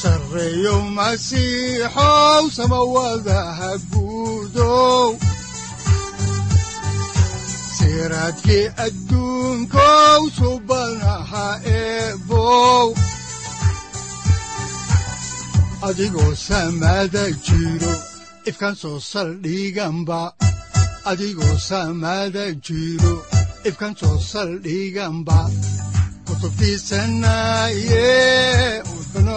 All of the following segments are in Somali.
sareyow masiixow samawadaha guudow siraadkii adduunkow subanaha eebow adigoo samada jiro ifkaan soo saldhiganba kutubtiisanaye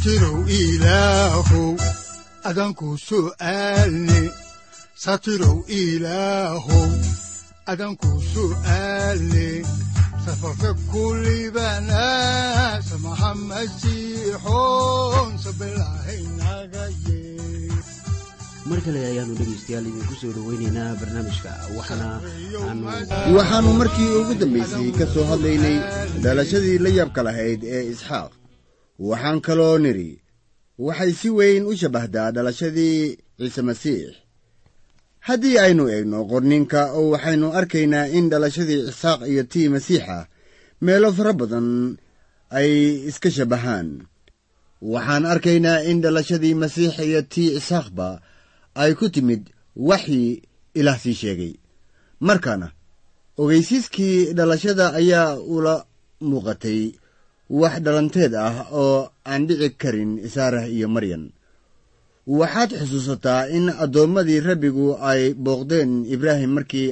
satirow ilaahow adanku su'aalne satirow ilaahow adanku su'aalne safarka kulibana samaha masiixoon sabilahaynaga yee mar kale ayaanu dhegaystayaal idinku soo dhoweynaynaa barnaamijka. Waxaana aanu waxaannu markii ugu dambaysay ka soo hadlaynay dhalashadii la yaabka lahayd ee isxaaq waxaan kaloo nidhi waxay si weyn u shabbahdaa dhalashadii ciise masiix. Haddii aynu eegno qorninka oo waxaynu arkaynaa in dhalashadii isaaq iyo tii masiixa meelo fara badan ay iska shabbahaan waxaan arkaynaa in dhalashadii masiix iyo tii isaaqba ay ku timid waxii ilaah sii sheegay. Markaana ogeysiiskii dhalashada ayaa ula muuqatay wax dhalanteed ah oo aan dhici karin saarah iyo maryan. Waxaad xusuusataa in addoommadii rabbigu ay booqdeen ibraahim markii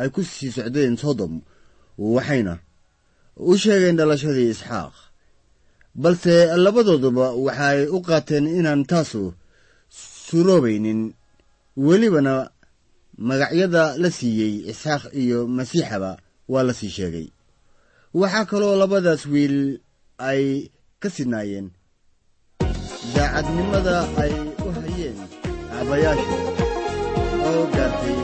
ay ku sii socdeen sodom waxayna u sheegeen dhalashadii isxaaq. Balse labadooduba waxay u qaateen inaan taasu suroobaynin welibana magacyada la siiyey isxaaq iyo masiixaba waa la sii sheegay. Waxaa kaloo labadaas wiil ay ka sidnaayeen daacadnimada ay u hayeen aabayaasha oo gaartay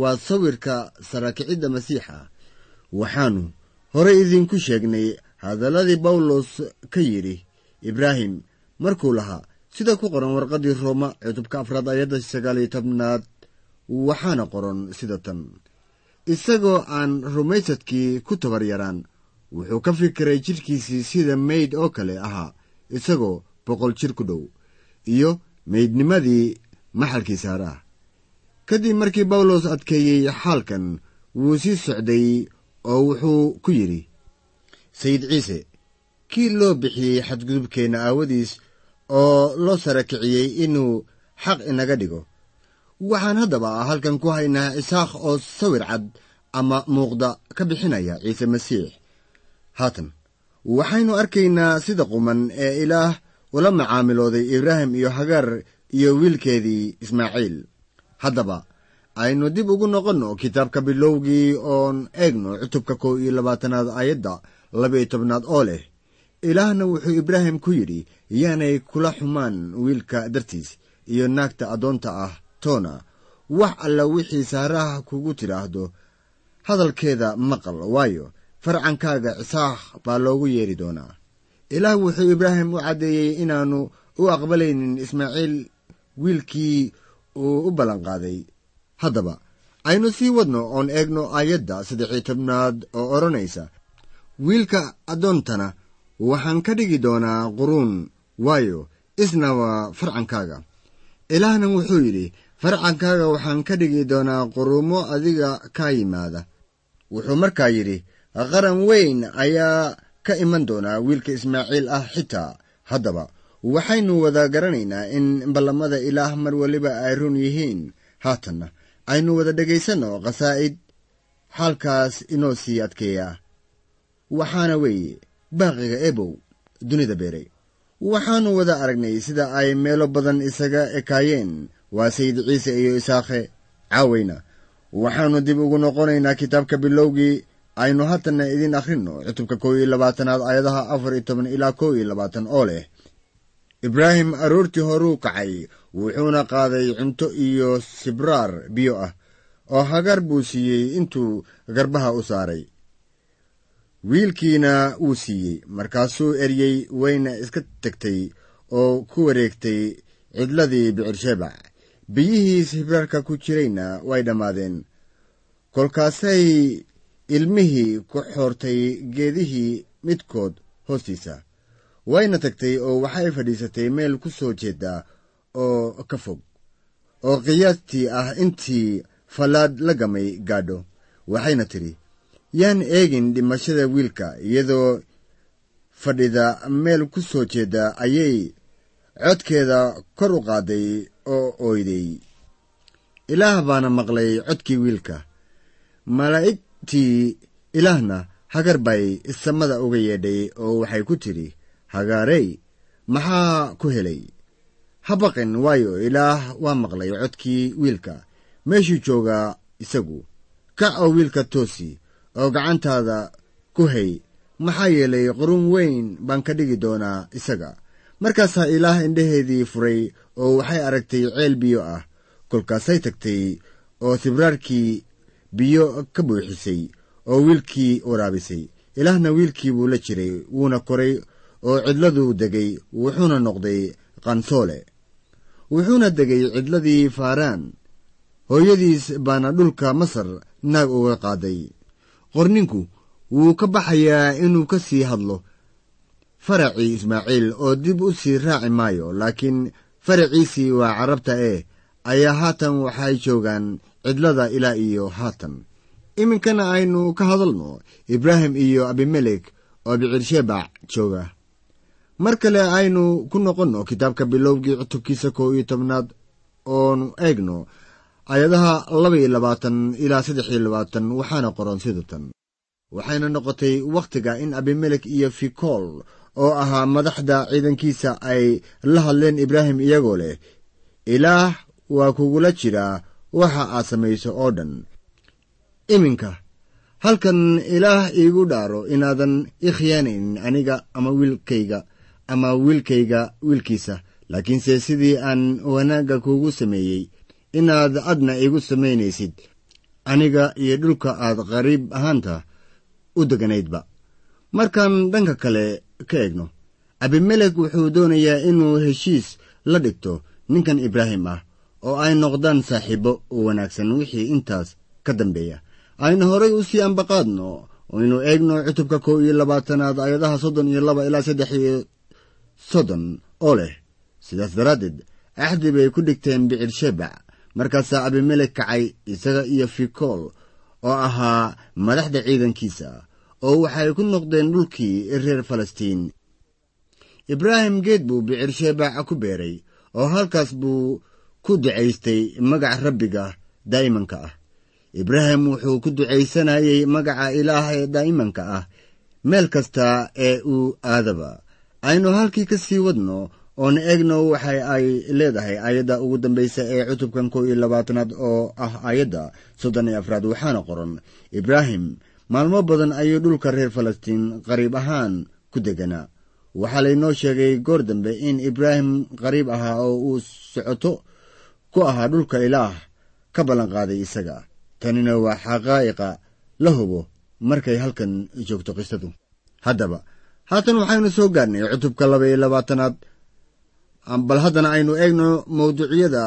waa sawirka saraakicidda masiixa. Waxaannu horey idinku sheegnay hadalladii bawlos ka yidhi ibraahim markuu lahaa sida ku qoran warqaddii rooma cutubka afraad ayadda sagaaliyo tobnaad waxaana qoran sida tan. Isagoo aan rumaysadkii ku tabar yaraan wuxuu ka fikiray jidhkiisii sida meyd oo kale ahaa isagoo boqol jir ku dhow iyo meydnimadii maxalkii saaraah kadib markii bawlos adkeeyey xaalkan wuu sii socday oo wuxuu ku yidhi sayid ciise kii loo bixiyey xadgudubkeenna aawadiis oo loo sara kiciyey inuu xaq inaga dhigo? Waxaan haddaba halkan ku haynaa isaaq oo sawir cad ama muuqda ka bixinaya ciise masiix. Haatan waxaynu arkaynaa sida quman ee ilaah ula macaamilooday ibraahim iyo hagaar iyo wiilkeedii ismaaciil haddaba aynu dib ugu noqonno kitaabka bilowgii oon eegno cutubka kow iyo labaatanaad aayadda laba-iyo tobnaad oo leh ilaahna wuxuu ibraahim ku yidhi yaanay kula xumaan wiilka dartiis iyo naagta addoonta ah toona wax alla wixii saaraha kugu tidhaahdo hadalkeeda maqal waayo farcankaaga cisaaq baa loogu yeedhi doonaa. Ilaah wuxuu ibraahim u caddeeyey inaannu u aqbalaynin ismaaciil wiilkii uu u ballanqaaday haddaba aynu sii wadno oon eegno aayadda saddexiyo tobnaad oo odhanaysa. Wiilka addoontana waxaan ka dhigi doonaa quruun. Waayo isna waa farcankaaga. Ilaahna wuxuu yidhi farcankaaga waxaan ka dhigi doonaa quruumo adiga kaa yimaada. Wuxuu markaa yidhi qaran weyn ayaa ka iman doonaa wiilka ismaaciil ah xitaa. Haddaba waxaynu wada garanaynaa in ballamada ilaah mar weliba ay run yihiin. Haatanna aynu wada dhegaysanno khasaa'id xaalkaas inoo sii adkeeya. Waxaana weeye baaqiga ebow dunida beeray waxaannu wada aragnay sida ay meelo badan isaga ekaayeen. Waa sayid ciise iyo isaakhe caaweyna waxaannu dib ugu noqonaynaa kitaabka bilowgii. Aynu haatanna idiin akhrinno cutubka kow iyo labaatanaad aayadaha afar iyo toban ilaa kow iyo labaatan oo leh ibraahim aroortii horuu kacay wuxuuna qaaday cunto iyo sibraar biyo ah oo hagar buu siiyey intuu garbaha u saaray. Wiilkiina wuu siiyey markaasuu eryey wayna iska tegtay oo ku wareegtay cidladii bicirshebac biyihii sibraarka ku jirayna way dhammaadeen. Kolkaasay ilmihii ku xoortay geedihii midkood hoostiisa wayna tagtay oo waxay fadhiisatay meel ku soo jeeda oo ka fog. Oo qiyaastii ah intii fallaadh la gamay gaadho waxayna tidhi yaan eegin dhimashada wiilka iyadoo fadhida meel ku soo jeeda ayay codkeeda kor u qaaday oo oyday ilaah baana maqlay codkii wiilka. Malaa'igtii ilaahna hagar bay samada uga yeedhay oo waxay ku tidhi hagaarey. Maxaa ku helay? Ha baqin waayo ilaah waa maqlay codkii wiilka. Meeshuu joogaa isagu. Kac oo wiilka toosi oo gacantaada ku hay. Maxaa yeelay qurun weyn baan ka dhigi doonaa isaga. Markaasaa ilaah indhaheedii furay oo waxay aragtay ceel biyo ah. Kolkaasay tagtay oo sibraarkii biyo ka buuxisay oo wiilkii waraabisay. Ilaahna wiilkii buu la jiray wuuna koray oo cidladuu degay wuxuuna noqday qansoole. Wuxuuna degay cidladii faaraan. Hooyadiis baana dhulka masar naag uga qaaday. Qorninku wuu ka baxayaa inuu ka sii hadlo faracii ismaaciil oo dib u sii raaci maayo laakiin faraciisii waa carabta ee ayaa haatan waxay joogaan cidlada ilaa iyo haatan. Iminkana aynu ka hadalno ibraahim iyo abimelek oo bicirshebac jooga mar kale aynu ku noqonno kitaabka bilowgii cutubkiisa kow iyo tobnaad oonu eegno ayadaha laba iyo labaatan ilaa saddex iyo labaatan waxaana qoran sidatan waxayna noqotay wakhtiga in abimelek iyo fikool oo ahaa madaxda ciidankiisa ay la hadleen ibraahim iyagoo leh ilaah waa kugula jiraa waxa aad samayso oo dhan. Iminka halkan ilaah iigu dhaaro inaadan i khiyaanaynin aniga ama wiilkayga ama wiilkayga wiilkiisa. Laakiinse sidii aan wanaagga kuugu sameeyey inaad adna igu samaynaysid aniga iyo dhulka aad qariib ahaanta u deganaydba. Markaan dhanka kale ka eegno abimelek wuxuu doonayaa inuu heshiis la dhigto ninkan ibraahim ah oo ay noqdaan saaxiibbo wanaagsan wixii intaas ka dambeeya. Aynu horay u sii ambaqaadno aynu eegno cutubka kow iyo labaatanaad ayadaha soddon iyo laba ilaa saddex iyo soddon oo leh sidaas daraaddeed axdi bay ku dhigteen bicir-shebac markaasaa abimelek kacay isaga iyo fikool oo ahaa madaxda ciidankiisa oo waxay ku noqdeen dhulkii reer falastiin. Ibraahim geed buu bicir-shebac ku beeray oo halkaas buu ku ducaystay magac rabbiga daa'imanka ah. Ibraahim wuxuu ku ducaysanayey magaca ilaah ee daa'imanka ah meel kasta ee uu aadaba aynu halkii ka sii wadno oona eegno waxa ay leedahay aayadda ugu dambaysa ee cutubkan kow iyo labaatanaad oo ah aayadda soddon iyo afraad waxaana qoran ibraahim maalmo badan ayuu dhulka reer falastiin qariib ahaan ku deganaa. Waxaa laynoo sheegay goor dambe in ibraahim qariib ahaa oo uu socoto ku ahaa dhulka ilaah ka ballanqaaday isaga. Tanina waa xaqaa'iqa la hubo markay halkan joogto qisadu haddaba haatan waxaynu soo gaarnay cutubka laba iyo labaatanaad. Bal haddana aynu eegno mawduucyada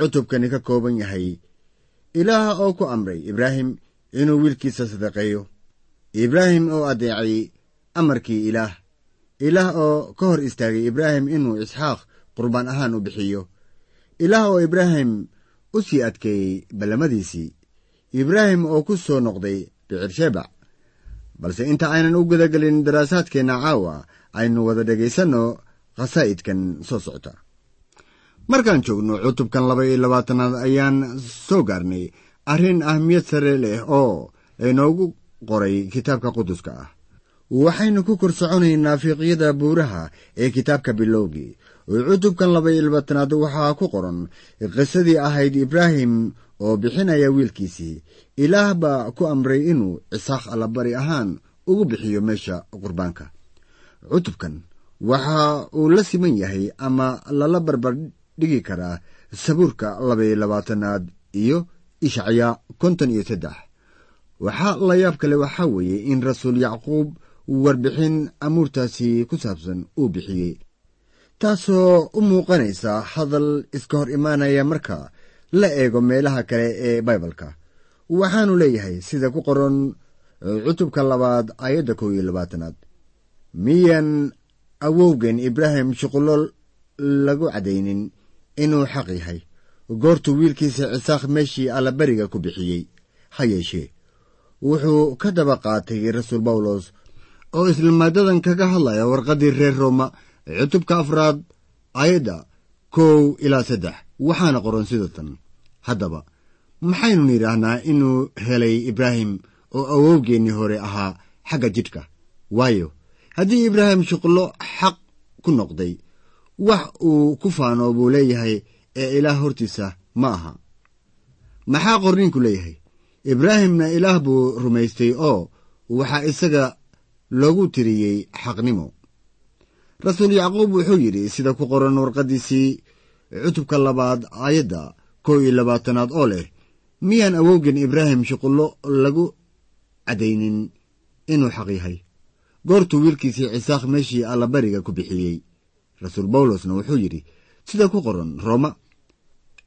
cutubkani ka kooban yahay. Ilaah oo ku amray ibraahim inuu wiilkiisa sadaqeeyo. Ibraahim oo addeecay amarkii ilaah. Ilaah oo ka hor istaagay ibraahim inuu isxaaq qurbaan ahaan u bixiyo. Ilaah oo ibraahim u sii adkeeyey ballamadiisii. Ibraahim oo ku soo noqday bicir-shebac balse inta aynan u gudagelin daraasaadkeenna caawa aynu wada dhegaysanno khasaa'idkan soo socota. Markaan joogno cutubkan laba iyo labaatanaad ayaan soo gaarnay. Arrin ahmiyad sare leh oo laynoogu qoray kitaabka quduska ah. Waxaynu ku kor soconaynaa fiiqyada buuraha ee kitaabka bilowgii. Cutubkan laba iyo labaatanaad waxaa ku qoran qisadii ahayd ibraahim oo bixinaya wiilkiisii. Ilaah baa ku amray inuu cisaaq allabari ahaan ugu bixiyo meesha qurbaanka. Cutubkan waxa uu la siman yahay ama lala barbar dhigi karaa sabuurka labaiyo labaatanaad iyo ishacyaa konton iyo saddex waxaa la yaab kale waxaa weeye in rasuul yacquub warbixin amuurtaasi ku saabsan uu bixiyey. Taasoo u muuqanaysa hadal iska hor imaanaya marka la eego meelaha kale ee baibalka. Waxaanu leeyahay sida ku qoran cutubka labaad aayadda kow iyo labaatanaad. Miyan awowgeen ibraahim shuqullo lagu caddaynin inuu xaq yahay. Goortuu wiilkiisa cisaaq meeshii allaberiga ku bixiyey ha yeeshee. Wuxuu ka daba qaatay rasuul bawlos oo isla maadadan kaga hadlaya warqaddii reer rooma cutubka afraad aayadda kow ilaa saddex waxaana qoran sida tan. Haddaba maxaynu nidhaahnaa inuu helay ibraahim oo awowgeennii hore ahaa xagga jidhka. Waayo haddii ibraahim shuqullo xaq ku noqday wax uu ku faano buu leeyahay ee ilaah hortiisa ma aha. Maxaa qorniinku leeyahay? Ibraahimna ilaah buu rumaystay oo waxaa isaga loogu tiriyey xaqnimo. Rasuul yacquub wuxuu yidhi sida ku qoran warqaddiisii cutubka labaad aayadda kow iyo labaatanaad oo leh miyaan awowgen ibraahim shuqullo lagu caddaynin? inuu xaq yahay. Goortuu wiilkiisii cisaaq meeshii allabariga ku bixiyey. Rasuul bawlosna wuxuu yidhi sida ku qoran rooma.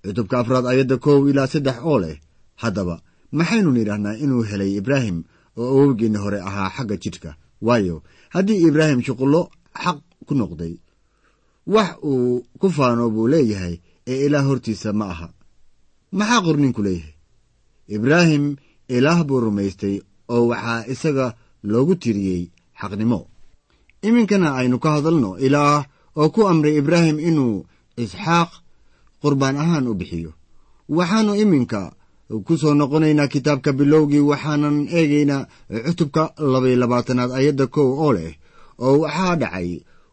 Cutubka afraad aayadda kow ilaa saddex oo leh haddaba maxaynu nidhaahnaa inuu helay ibraahim oo awowgeenni hore ahaa xagga jidhka. Waayo haddii ibraahim shuqullo xaq ku noqday wax uu ku faano buu leeyahay ee ilaah hortiisa ma aha. Maxaa qorninku leeyahay? Ibraahim ilaah buu rumaystay oo waxaa isaga loogu tiriyey xaqnimo. Iminkana aynu ka hadalno ilaah oo ku amray ibraahim inuu isxaaq qurbaan ahaan u bixiyo. Waxaannu iminka ku soo noqonaynaa kitaabka bilowgii waxaanan eegaynaa cutubka labaiyo labaatanaad ayadda kow oo leh oo waxaa dhacay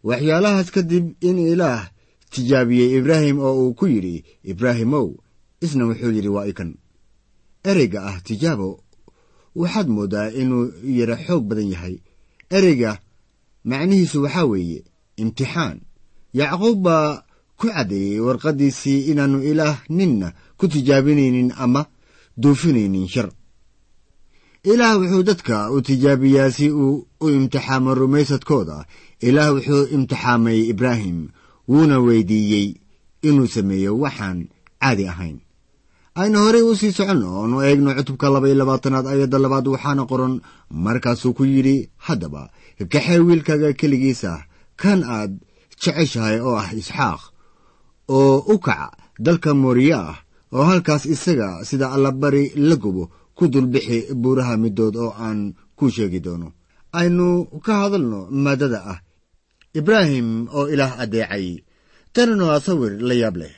waxyaalahaas kadib in ilaah tijaabiyey ibraahim oo uu ku yidhi ibraahimow isna wuxuu yidhi waa ikan ereyga ah tijaabo waxaad mooddaa inuu yara xoog badan yahay. Ereyga macnihiisu waxaa weeye imtixaan. Yacquub baa ku caddeeyey warqaddiisii inaannu ilaah ninna ku tijaabinaynin ama duufinaynin shar ilaah wuxuu dadka u tijaabiyaa si uu u imtixaamo rumaysadkooda. Ilaah wuxuu imtixaamay ibraahim wuuna weydiiyey inuu sameeyo waxaan caadi ahayn. Aynu horey u sii soconno oonu eegno cutubka laba iyo labaatanaad ayadda labaad waxaana qoran markaasuu ku yidhi haddaba kaxee wiilkaaga keligiisa kan aad jeceshahay oo ah isxaaq oo u kaca dalka mooriya ah oo halkaas isaga sida allabari la gubo ku dulbixi buuraha middood oo aan ku sheegi doono. Aynu ka hadalno maaddada ah. Ibraahim oo ilaah addeecay tanina waa sawir la yaab leh.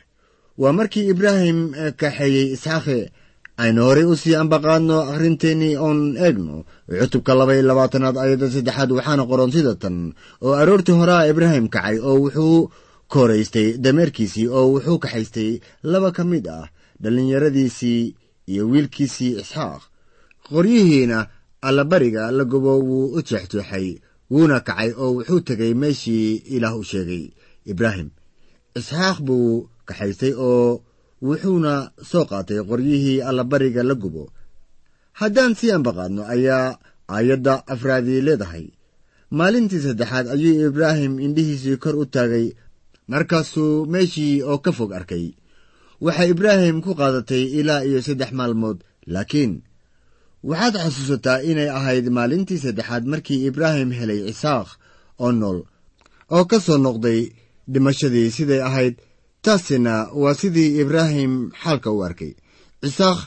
Waa markii ibraahim kaxeeyey isxaaqe aynu horey u sii ambaqaadno akhrinteennii oon eegno. Cutubka laba iyo labaatanaad ayadda saddexaad waxaana qoran sida tan oo aroortii horaa ibraahim kacay oo wuxuu kooraystay dameerkiisii oo wuxuu kaxaystay laba ka mid ah dhallinyaradiisii iyo wiilkiisii isxaaq. Qoryihiina allabariga la gubo wuu u jeexjeexay wuuna kacay oo wuxuu tegay meeshii ilaah u sheegay. Ibraahim isxaaq buu kaxaystay oo wuxuuna soo qaatay qoryihii allabariga la gubo. Haddaan sii ambaqaadno ayaa aayadda afraadii leedahay. Maalintii saddexaad ayuu ibraahim indhihiisii kor u taagay markaasuu meeshii oo ka fog arkay waxay ibraahim ku qaadatay ilaa iyo saddex maalmood. Laakiin waxaad xasuusataa inay ahayd maalintii saddexaad markii ibraahim helay cisaaq oo nool oo ka soo noqday dhimashadii siday ahayd. Taasina waa sidii ibraahim xaalka u arkay. Cisaaq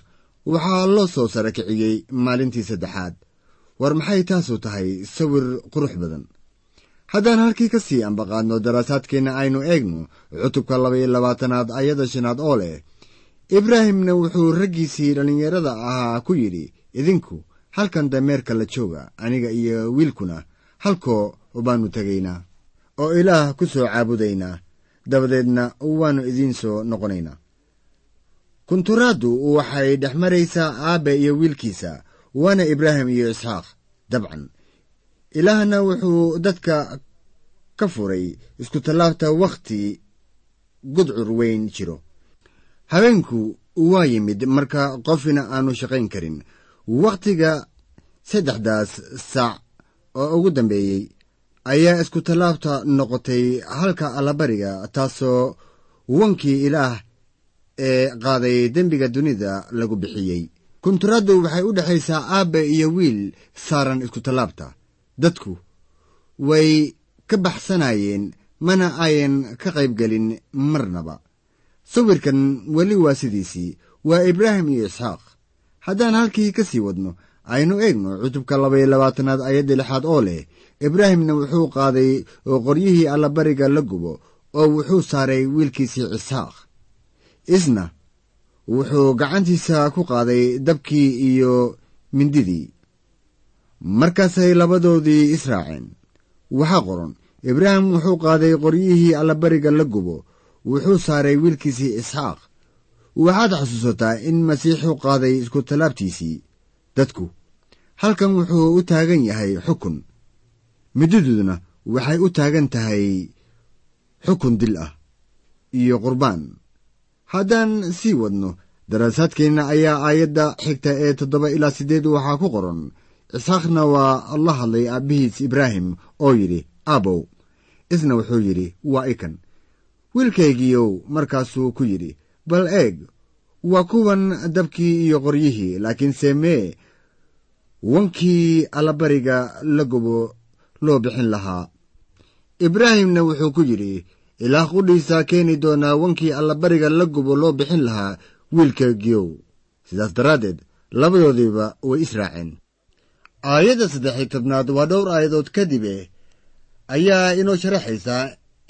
waxaa loo soo sara kiciyey maalintii saddexaad. War maxay taasu tahay sawir qurux badan haddaan halkii ka sii ambaqaadno daraasaadkeenna aynu eegno cutubka laba iyo labaatanaad ayada shanaad oo leh ibraahimna wuxuu raggiisii dhallinyarada ahaa ku yidhi idinku halkan dameerka la jooga aniga iyo wiilkuna halkoo baannu tegaynaa oo ilaah ku soo caabudaynaa dabadeedna waannu idiin soo noqonaynaa. Kunturaaddu waxay dhex maraysaa aabbe iyo wiilkiisa waana ibraahim iyo isxaaq dabcan ilaahna wuxuu dadka ka furay iskutallaabta wakhti gudcur weyn jiro. Habeenku waa yimid marka qofina aanu shaqayn karin. Wakhtiga saddexdaas saac oo ugu dambeeyey ayaa iskutallaabta noqotay halka allabariga taasoo wankii ilaah ee qaaday dembiga dunida lagu bixiyey. Kunturaaddu waxay u dhexaysaa aabbe iyo wiil saaran iskutallaabta dadku way ka baxsanayeen mana ayan ka qaybgelin marnaba. Sawirkan weli waa sidiisii waa ibraahim iyo isxaaq. Haddaan halkii ka sii wadno aynu eegno cutubka labaiyo labaatanaad ayadda lixaad oo leh ibraahimna wuxuu qaaday oo qoryihii allabariga la gubo oo wuxuu saaray wiilkiisii cisaaq isna wuxuu gacantiisa ku qaaday dabkii iyo mindidii markaasay labadoodii israaceen. Waxaa qoran ibraahim wuxuu qaaday qoryihii allabariga la gubo wuxuu saaray wiilkiisii isxaaq. Waxaad xasuusataa in masiixu qaaday iskutallaabtiisii dadku halkan wuxuu u taagan yahay xukun. Mididuduna waxay u taagan tahay xukun dil ah iyo qurbaan. Haddaan sii wadno daraasaadkeenna ayaa aayadda xigta ee toddoba ilaa siddeed waxaa ku qoran isxaaqna waa la hadlay aabbihiis ibraahim oo yidhi aabow isna wuxuu yidhi waa ikan. Wiilkaygiiow markaasuu ku yidhi bal eeg waa kuwan dabkii iyo qoryihii laakiinse mee wankii allabariga la gubo loo bixin lahaa. Ibraahimna wuxuu ku yidhi ilaah qudhiisaa keeni doonaa wankii allabariga la gubo loo bixin lahaa wiilkaygiyow sidaas daraaddeed labadoodiiba way israaceen aayadda saddexi tobnaad waa dhowr aayadood kadibe ayaa inoo sharaxaysaa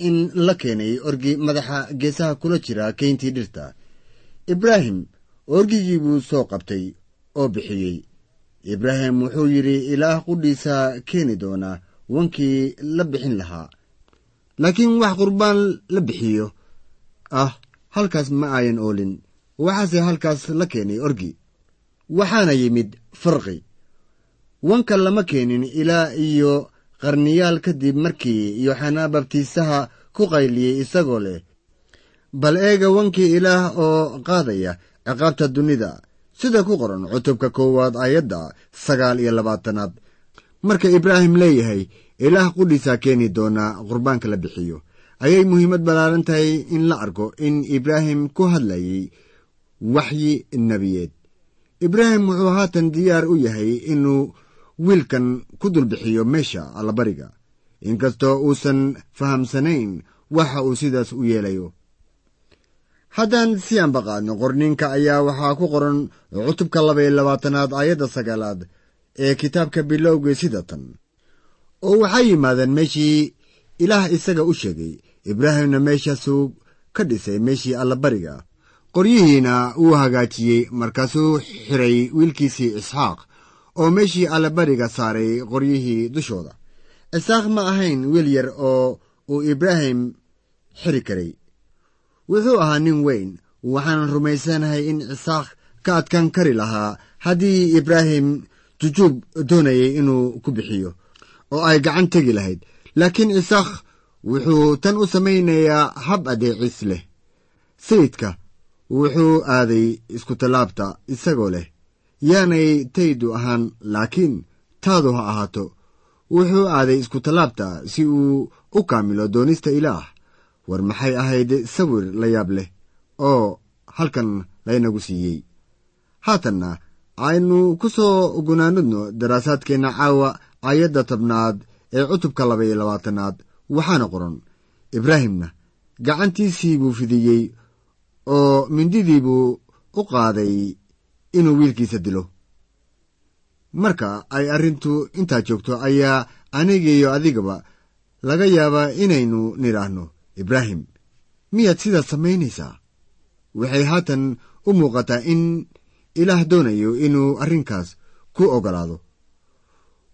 in la keenay orgi madaxa geesaha kula jira keyntii dhirta. Ibraahim orgigii buu soo qabtay oo bixiyey. Ibraahim wuxuu yidhi ilaah qudhiisa keeni doonaa wankii la bixin lahaa. Laakiin wax qurbaan la bixiyo. Ah halkaas ma ayan oolin. Waxaase halkaas la keenay orgi. Waxaana yimid farqi wanka lama keenin ilaa iyo qarniyaal kadib markii yooxanaa babtiisaha ku qayliyey isagoo leh bal eega wankii ilaah oo qaadaya ciqaabta dunida. Sida ku qoran cutubka koowaad aayadda sagaal iyo labaatanaad. Marka ibraahim leeyahay ilaah qudhiisaa keeni doonaa qurbaanka la bixiyo. Ayay muhiimad ballaaran tahay in la arko in ibraahim ku hadlayay waxyi nebiyeed ibraahim wuxuu haatan diyaar u yahay inuu wiilkan ku dulbixiyo meesha allabariga. Inkastoo uusan fahamsanayn waxa uu sidaas u yeelayo. Haddaan si anbaqaadno qorninka ayaa waxaa ku qoran cutubka laba iyo labaatanaad aayadda sagaalaad ee kitaabka bilowgii sida tan. Oo waxay yimaadeen meeshii ilaah isaga u sheegay ibraahimna meeshaasuu ka dhisay meeshii allabariga. Qoryihiina wuu hagaajiyey markaasuu xiray wiilkiisii isxaaq oo meeshii allabariga saaray qoryihii dushooda. Isxaaq ma ahayn wiil yar oo uu ibraahim xiri karay. Wuxuu ahaa nin weyn waxaanan rumaysanahay in cisaaq ka adkaan kari lahaa haddii ibraahim jujuub doonayay inuu ku bixiyo oo ay gacan tegi lahayd. Laakiin cisaaq wuxuu tan u samaynayaa hab adeecis leh. Sayidka wuxuu aaday iskutallaabta isagoo leh yaanay taydu ahaan laakiin taadu ha ahaato. Wuxuu aaday iskutallaabta si uu u kaamilo doonista ilaah. War maxay ahayd sawir la yaab leh oo halkan laynagu siiyey? Haatanna aynu ku soo gunaanudno daraasaadkeenna caawa aayadda tobnaad ee cutubka laba iyo labaatanaad waxaana qoran ibraahimna gacantiisii buu fidiyey oo mindidii buu u qaaday inuu wiilkiisa dilo. Marka ay arrintu intaa joogto ayaa anigiiyo adigaba laga yaabaa inaynu nidhaahno ibraahim miyaad sidaas samaynaysaa? Waxay haatan u muuqataa in ilaah doonayo inuu arrinkaas ku oggolaado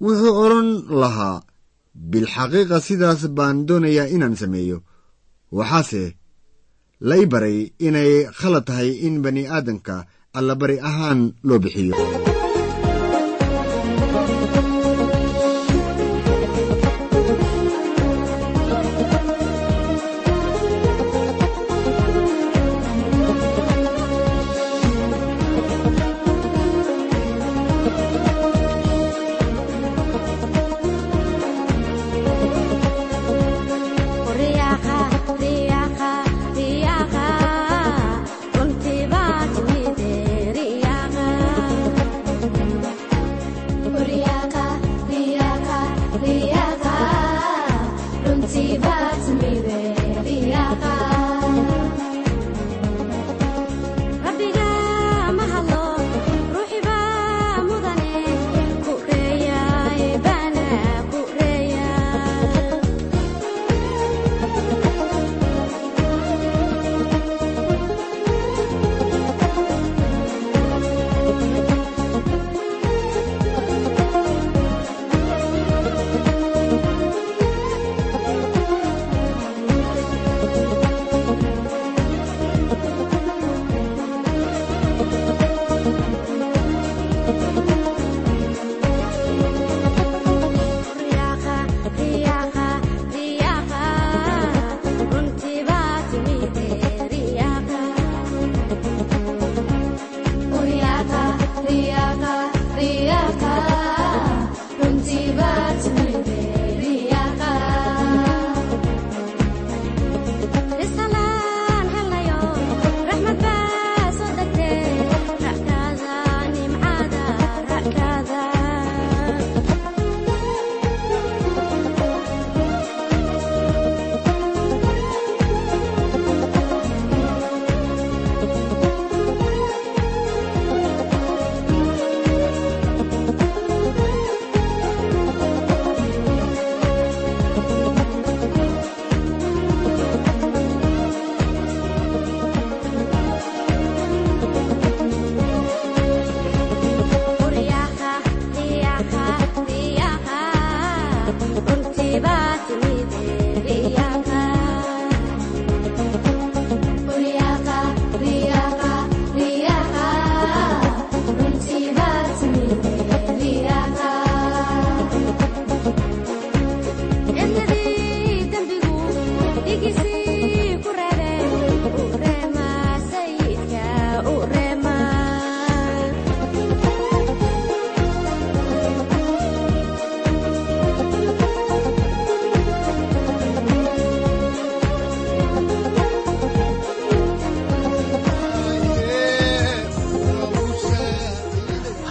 wuxuu odhan lahaa bilxaqiiqa sidaas baan doonayaa inaan sameeyo. Waxaase la i baray inay khalad tahay in bani aadamka allabari ahaan loo bixiyo القضية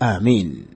aamiin